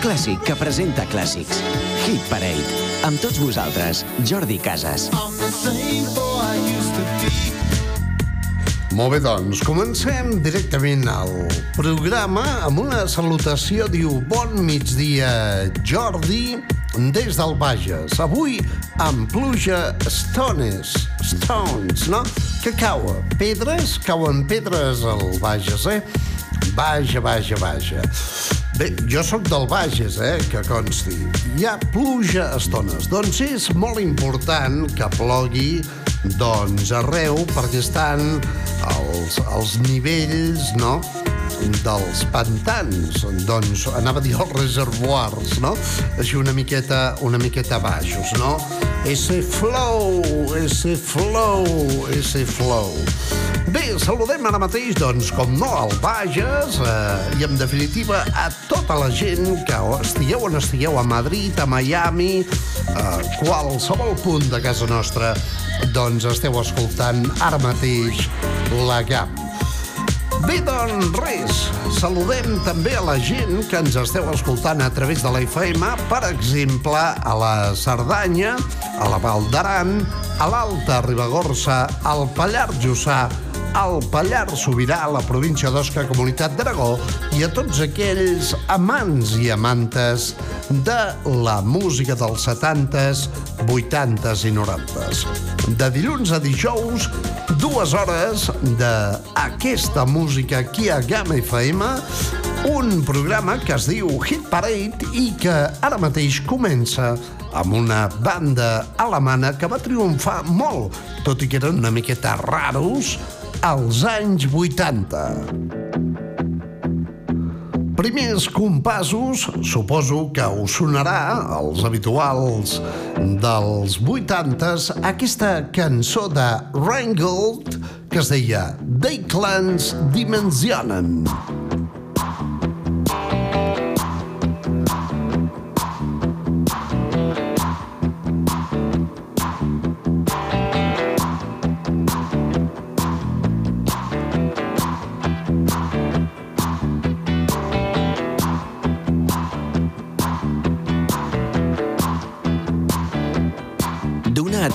clàssic que presenta clàssics. Hit Parade. Amb tots vosaltres, Jordi Casas. Molt bé, doncs, comencem directament al programa amb una salutació. Diu, bon migdia, Jordi, des del Bages. Avui amb pluja stones, stones, no? Que cauen pedres, cauen pedres al Bages, eh? Vaja, vaja, vaja. Bé, jo sóc del Bages, eh, que consti. Hi ha pluja a estones. Doncs és molt important que plogui doncs arreu perquè estan els, els nivells, no?, dels pantans, doncs anava a dir els reservoirs, no? Així una miqueta, una miqueta baixos, no? Ese flow, ese flow, ese flow. Bé, saludem ara mateix, doncs, com no, al Bages eh, i, en definitiva, a tota la gent que estigueu on estigueu, a Madrid, a Miami, a qualsevol punt de casa nostra, doncs esteu escoltant ara mateix la GAM. Bé, doncs res, saludem també a la gent que ens esteu escoltant a través de la FM, per exemple, a la Cerdanya, a la Val d'Aran, a l'Alta Ribagorça, al Pallars Jussà, al Pallars Sobirà, a la província d'Osca, Comunitat d'Aragó, i a tots aquells amants i amantes de la música dels 70s, 80s i 90s. De dilluns a dijous, dues hores d'aquesta música aquí a Gamma FM, un programa que es diu Hit Parade i que ara mateix comença amb una banda alemana que va triomfar molt, tot i que eren una miqueta raros, als anys 80. Primers compassos, suposo que us sonarà, els habituals dels 80s, aquesta cançó de Reingold que es deia Die Clans Dimensionen. D'una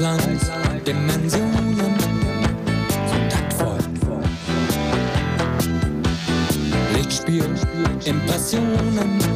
Land, Dimensionen so taktvoll. Lichtspiel, Impressionen.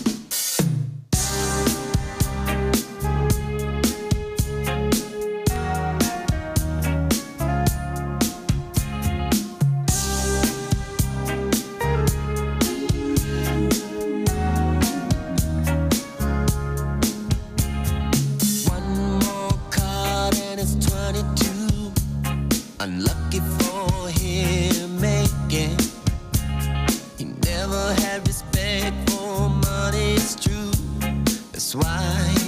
why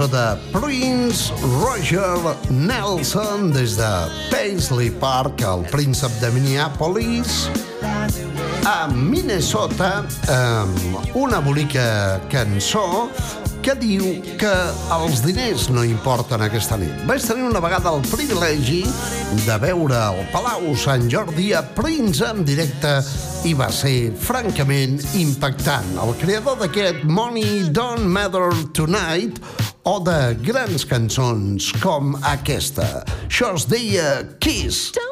cançó de Prince Roger Nelson des de Paisley Park, el príncep de Minneapolis, a Minnesota, amb una bonica cançó que diu que els diners no importen aquesta nit. Vaig tenir una vegada el privilegi de veure el Palau Sant Jordi a Prince en directe i va ser francament impactant. El creador d'aquest Money Don't Matter Tonight o de grans cançons com aquesta. Això es deia Kiss. Don't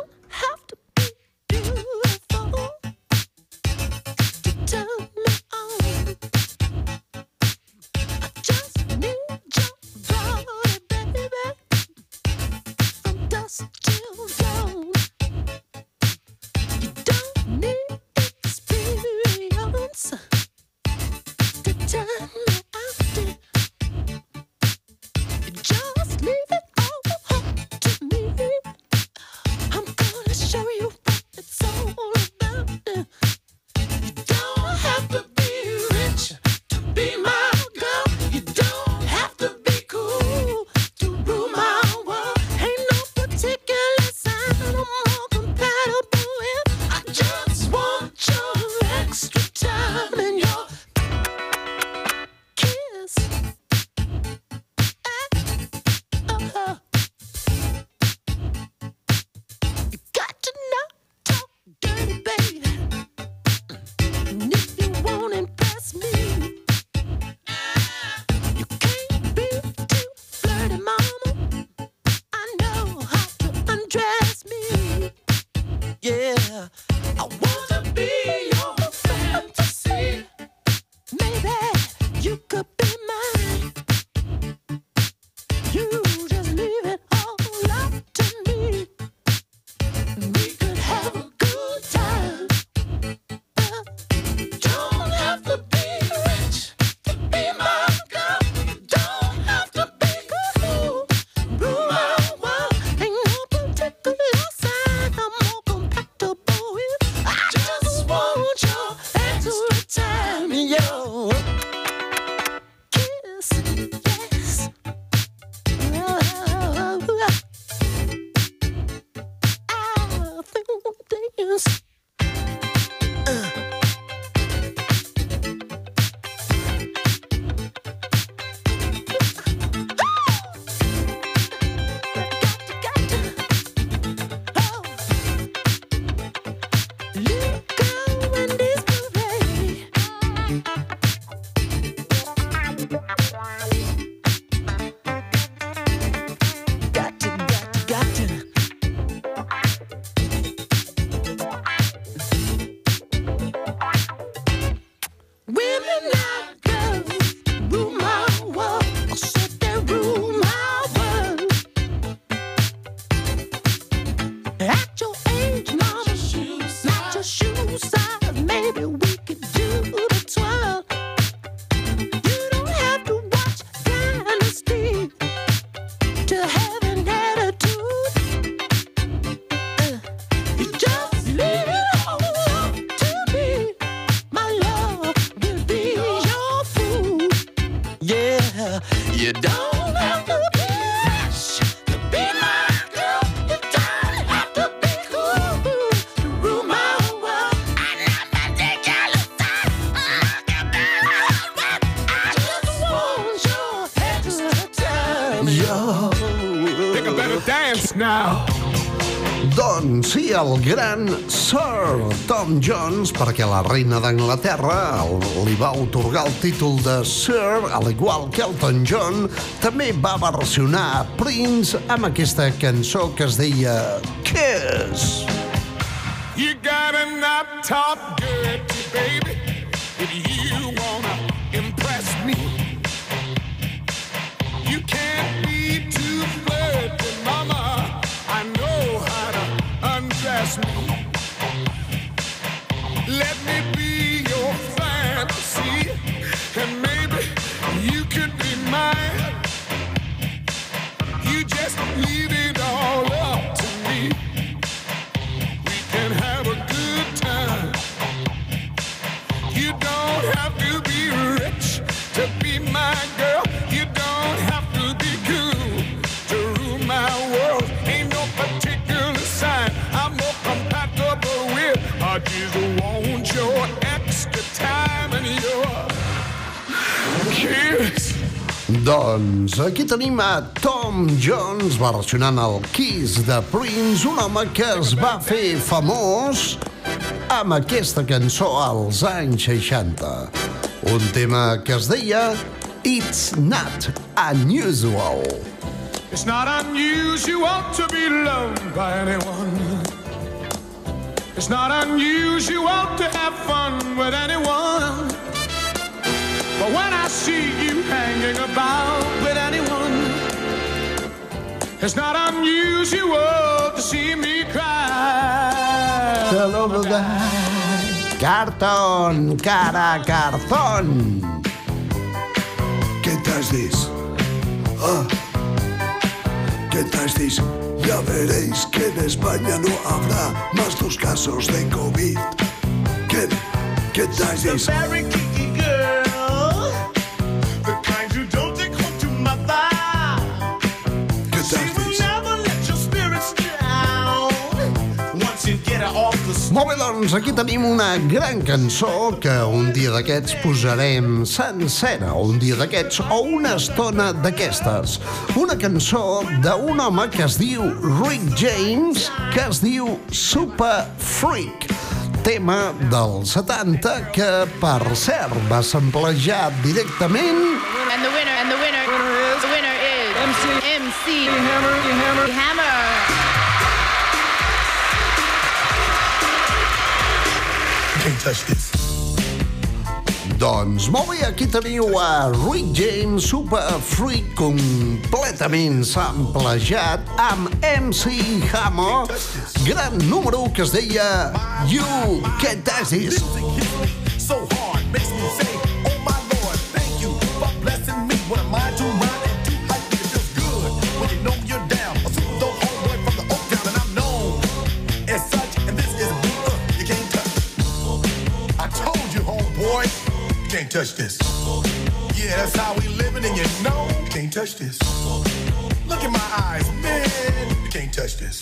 Sí, el gran Sir Tom Jones, perquè la reina d'Anglaterra li va otorgar el títol de Sir, al igual que Elton John, també va versionar Prince amb aquesta cançó que es deia Kiss. You got up top good, baby. Doncs aquí tenim a Tom Jones versionant el Kiss de Prince, un home que es va fer famós amb aquesta cançó als anys 60. Un tema que es deia It's Not Unusual. It's not unusual to be loved by anyone. It's not unusual to have fun with anyone. But when I see you hanging about with anyone, it's not unusual to see me cry. Cartón, cara, cartón. ¿Qué trastes? Ah, ¿qué trastes? Ya veréis que en España no habrá más dos casos de COVID. ¿Qué, qué trastes? Molt bé, doncs aquí tenim una gran cançó que un dia d'aquests posarem sencera, o un dia d'aquests, o una estona d'aquestes. Una cançó d'un home que es diu Rick James, que es diu Super Freak tema del 70 que, per cert, va samplejar directament And the winner, and the winner, is, the winner is MC, MC Hammer, Hammer, Hammer. Can't touch this. Doncs molt bé, aquí teniu a Rick James, Super Freak, completament samplejat amb MC Hammer, gran número que es deia You Can't Touch This. so hard makes me say, can't touch this. Yeah, that's how we living, and you know can't touch this. Look in my eyes, man, you can't touch this.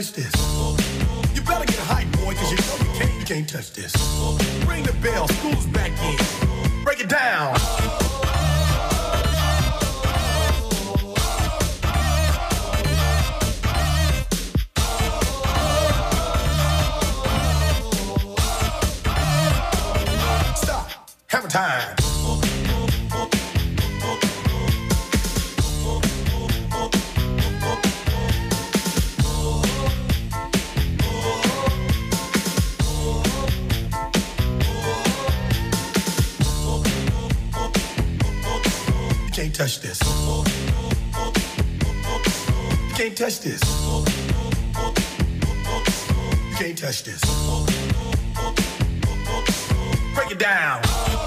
touch this. You better get hype, boy, cause you know you can't, you can't touch this. Ring the bell, school's back in. Break it down. Stop. Have a time. touch this. You can't touch this. You can't touch this. Break it down.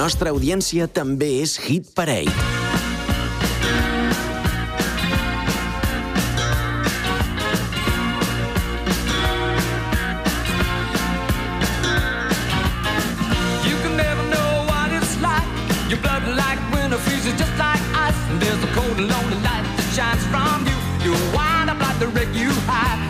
nostra audiència també és hit parell. There's a cold and lonely light that shines from you. You wind up like the wreck you hide.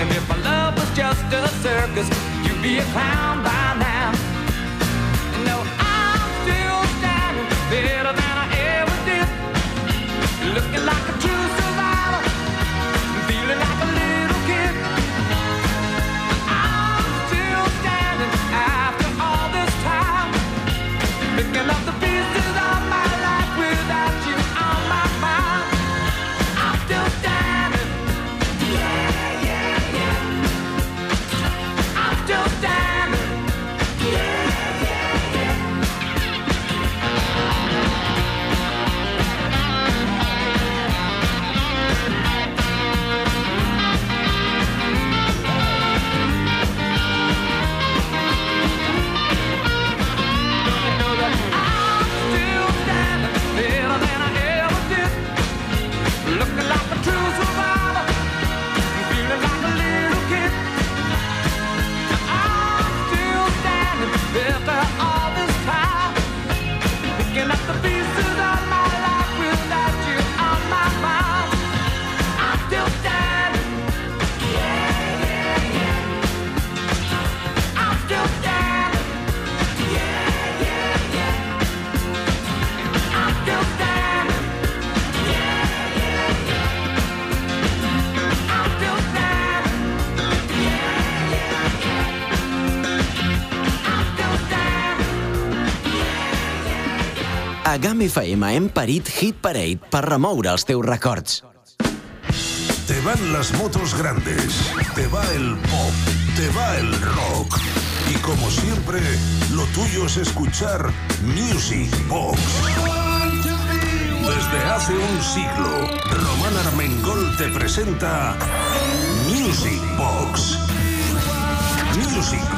And if my love was just a circus, you'd be a clown by now. No, I'm still standing better than I ever did. Looking like a Camp FM hem parit Hit Parade per remoure els records. Te van las motos grandes, te va el pop, te va el rock. Y como siempre, lo tuyo es escuchar Music Box. Desde hace un siglo, Román Armengol te presenta Music Box. Music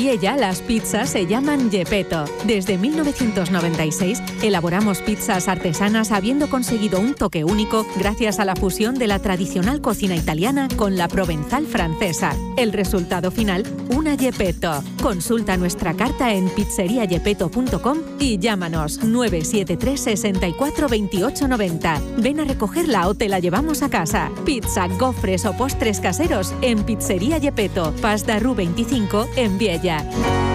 En Viella las pizzas se llaman Gepetto. Desde 1996 elaboramos pizzas artesanas habiendo conseguido un toque único gracias a la fusión de la tradicional cocina italiana con la provenzal francesa. El resultado final, una Gepetto. Consulta nuestra carta en pizzeriagepeto.com y llámanos 973 64 28 90. Ven a recogerla o te la llevamos a casa. Pizza, gofres o postres caseros en Pizzería Gepetto, Pasta Ru 25 en Viella. that.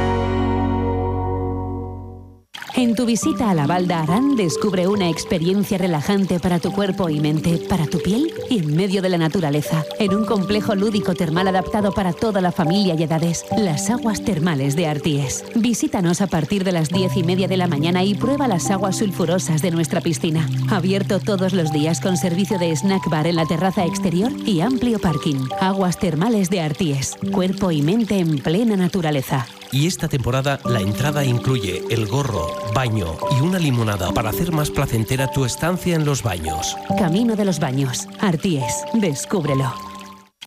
En tu visita a la Valda Arán descubre una experiencia relajante para tu cuerpo y mente, para tu piel y en medio de la naturaleza, en un complejo lúdico termal adaptado para toda la familia y edades, las aguas termales de Arties. Visítanos a partir de las diez y media de la mañana y prueba las aguas sulfurosas de nuestra piscina. Abierto todos los días con servicio de snack bar en la terraza exterior y amplio parking. Aguas termales de Arties, cuerpo y mente en plena naturaleza. Y esta temporada la entrada incluye el gorro, baño y una limonada para hacer más placentera tu estancia en los baños. Camino de los Baños. Arties, descúbrelo.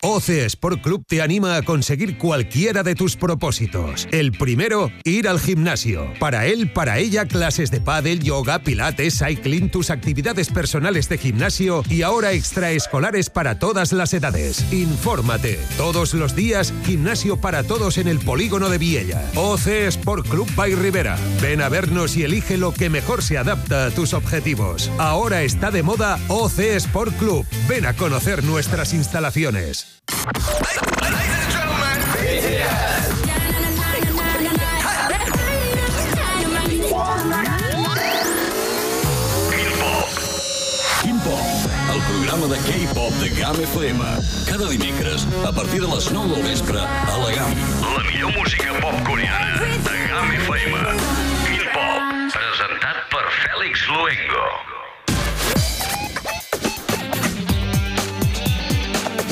OC Sport Club te anima a conseguir cualquiera de tus propósitos. El primero, ir al gimnasio. Para él, para ella, clases de pádel, yoga, pilates, cycling, tus actividades personales de gimnasio y ahora extraescolares para todas las edades. Infórmate. Todos los días, gimnasio para todos en el polígono de Viella. OC Sport Club by Rivera. Ven a vernos y elige lo que mejor se adapta a tus objetivos. Ahora está de moda OC Sport Club. Ven a conocer nuestras instalaciones. El programa de K-pop de GAM FM. Cada dimecres, a partir de les 9 del vespre, a la GAM. La millor música pop coreana de GAM FM. Quin Pop, presentat per Fèlix Luengo.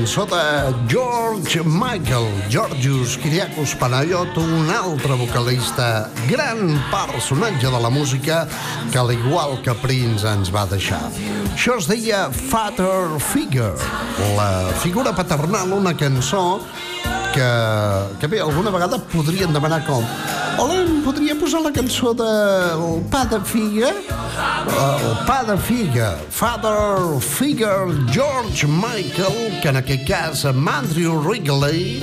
cançó de George Michael, Georgius Kiriakos Panayot, un altre vocalista, gran personatge de la música que, al igual que Prince, ens va deixar. Això es deia Father Figure, la figura paternal, una cançó que, que bé, alguna vegada podrien demanar com Hola, em podria posar la cançó del pa de figa? el pa de figa, Father Figure George Michael, que en aquest cas amb Andrew Wrigley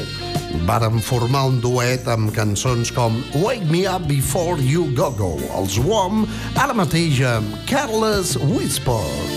varen formar un duet amb cançons com Wake Me Up Before You Go Go, els WOM, ara mateix amb Careless Whisper.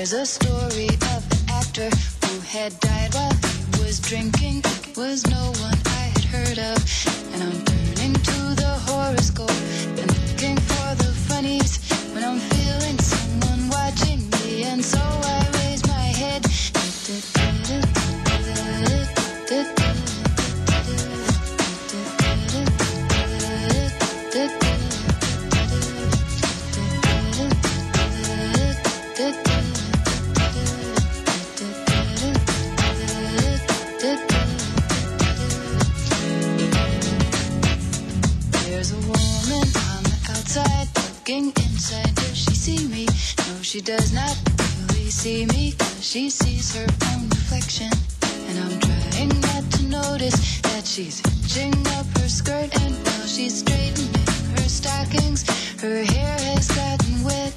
There's a story of an actor who had died while he was drinking. It was no one I had heard of. And I'm turning to the horoscope and looking for the funnies when I'm feeling someone looking inside. Does she see me? No, she does not really see me. 'cause she sees her own reflection. And I'm trying not to notice that she's hitching up her skirt. And while she's straightening her stockings, her hair has gotten wet.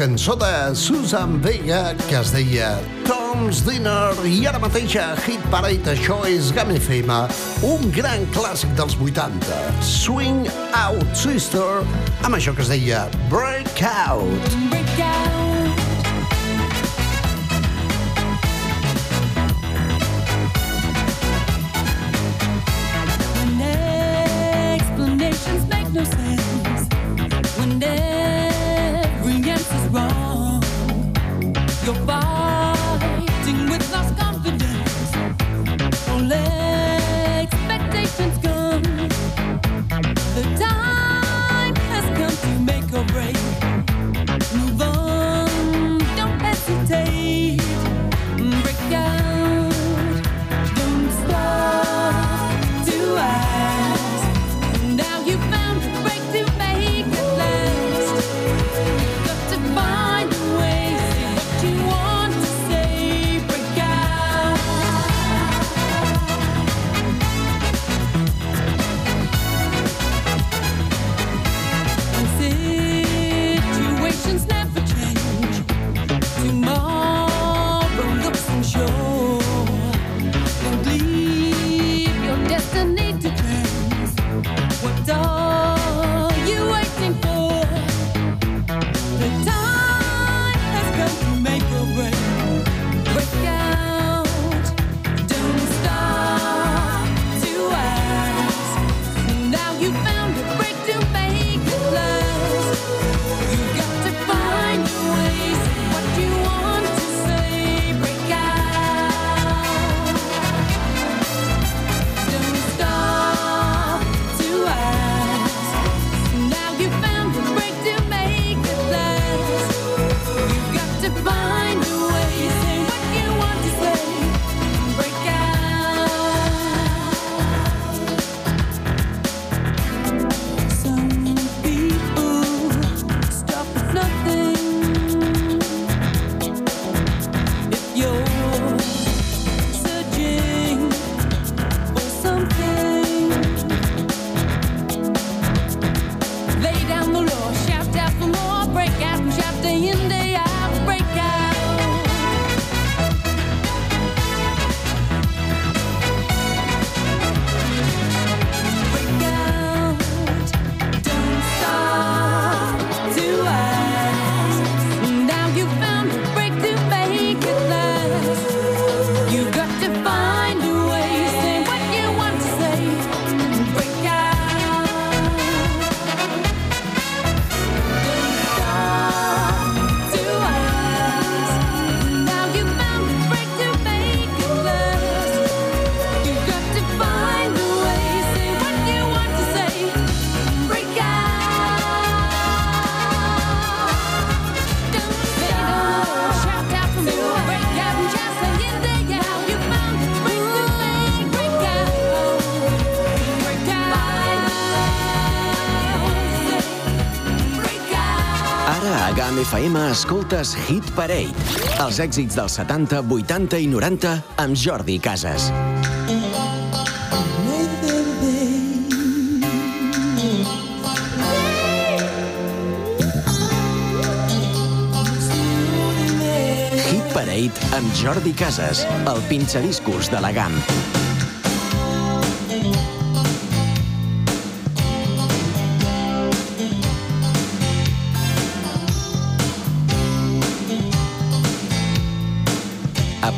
Cançó de Susan Vega que es deia Tom's Dinner i ara mateix a Hit Parade això és Game FM, un gran clàssic dels 80. Swing Out Sister amb això que es deia Breakout. When Ara a GAM FM escoltes Hit Parade. Els èxits dels 70, 80 i 90 amb Jordi Casas. Hit Parade amb Jordi Casas, el pinxadiscos de la GAM.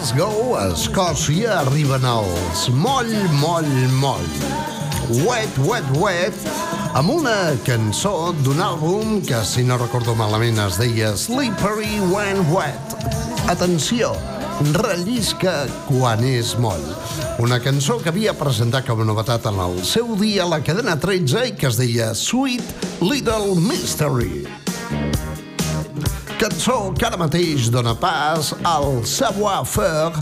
Glasgow, a Escòcia, arriben els Moll, Moll, Moll. Wet, Wet, Wet, amb una cançó d'un àlbum que, si no recordo malament, es deia Slippery When Wet. Atenció, rellisca quan és moll. Una cançó que havia presentat com a novetat en el seu dia a la cadena 13 i que es deia Sweet Little Mystery. Cançó que ara mateix dona pas al savoir-faire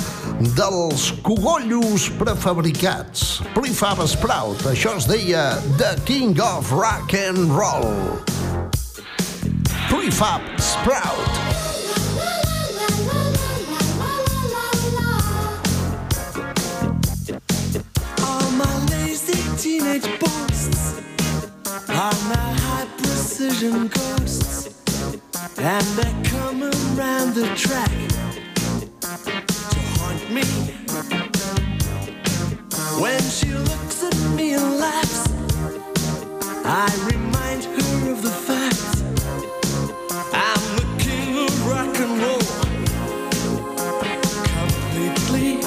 dels cogollos prefabricats. Prefab Sprout, això es deia The King of Rock and Roll. Prefab Sprout. All my lazy teenage boasts are now high precision ghosts, and they're coming round the track to haunt me. When she looks at me and laughs, I remind her of the fact I'm the king of rock and roll completely.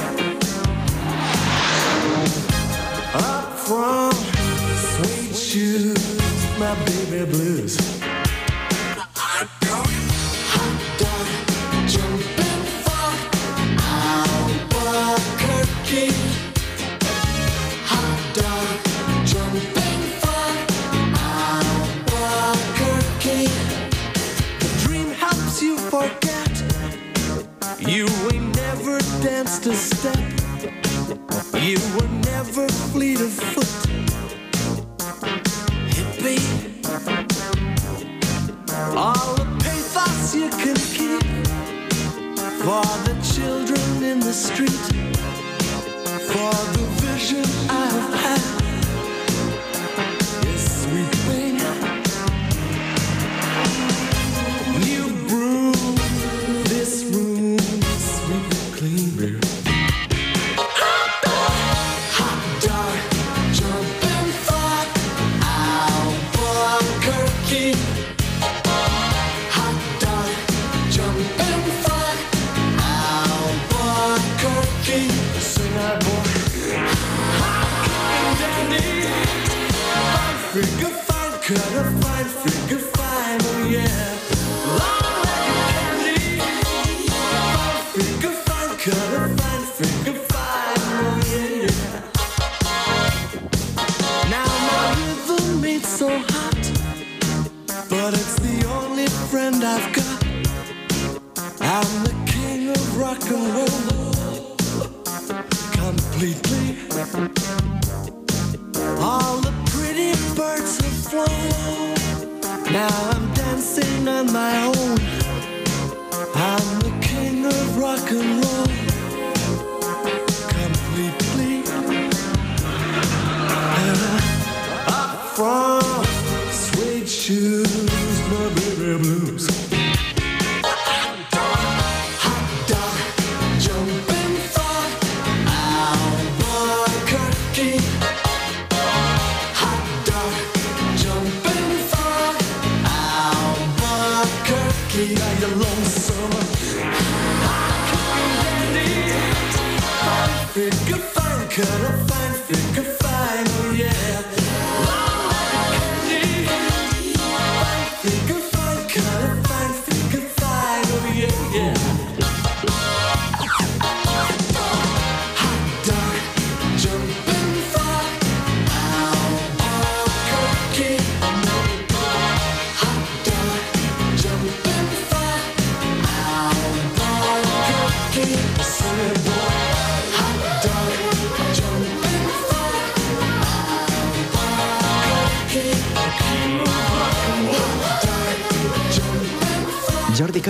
Up from sweet shoes, my baby blues. a step. You were never fleet of foot. Hippie. All the pathos you can keep for the children in the street, for the vision I've had.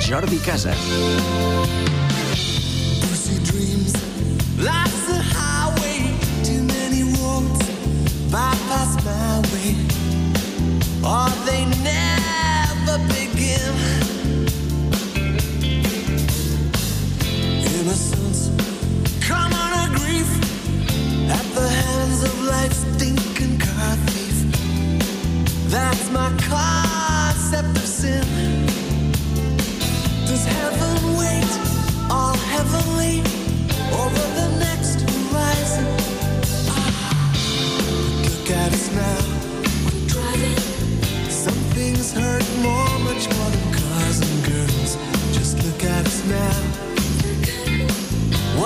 Jordi Casas.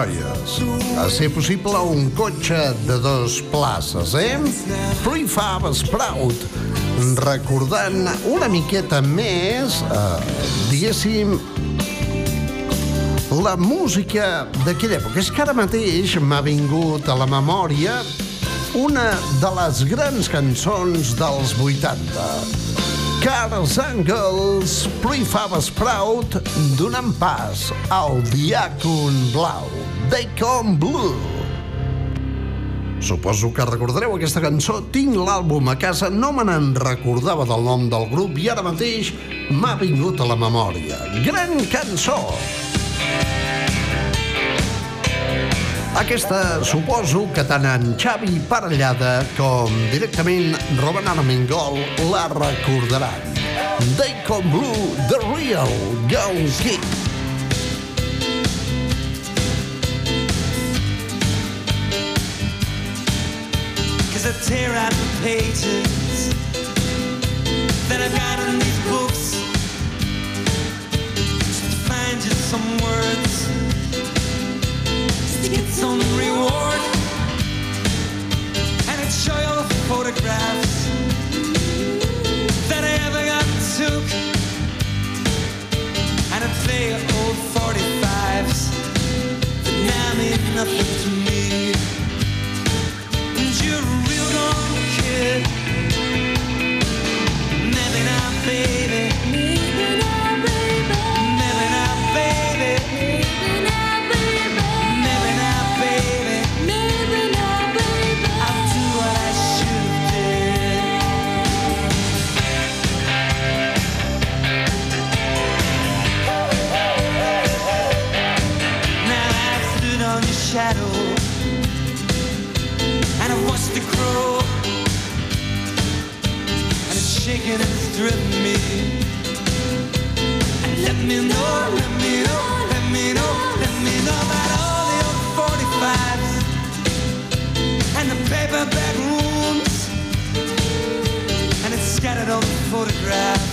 noies. A ser possible, un cotxe de dos places, eh? Prefab Sprout. Recordant una miqueta més, eh, diguéssim, la música d'aquella època. És que ara mateix m'ha vingut a la memòria una de les grans cançons dels 80. Cars Angles, Prefab Sprout, donant pas al Diàcon Blau, Bacon Blue. Suposo que recordareu aquesta cançó. Tinc l'àlbum a casa, no me n'en recordava del nom del grup i ara mateix m'ha vingut a la memòria. Gran cançó! Aquesta suposo que tant en Xavi Parellada com directament Robin Armengol la recordaran. Daycon Blue, The Real Gun Kick. Pages that I've got in these books. To find just some words, to get some reward. And I'd show you the photographs that I ever got took. And I'd play old 45s that now mean nothing to me. photograph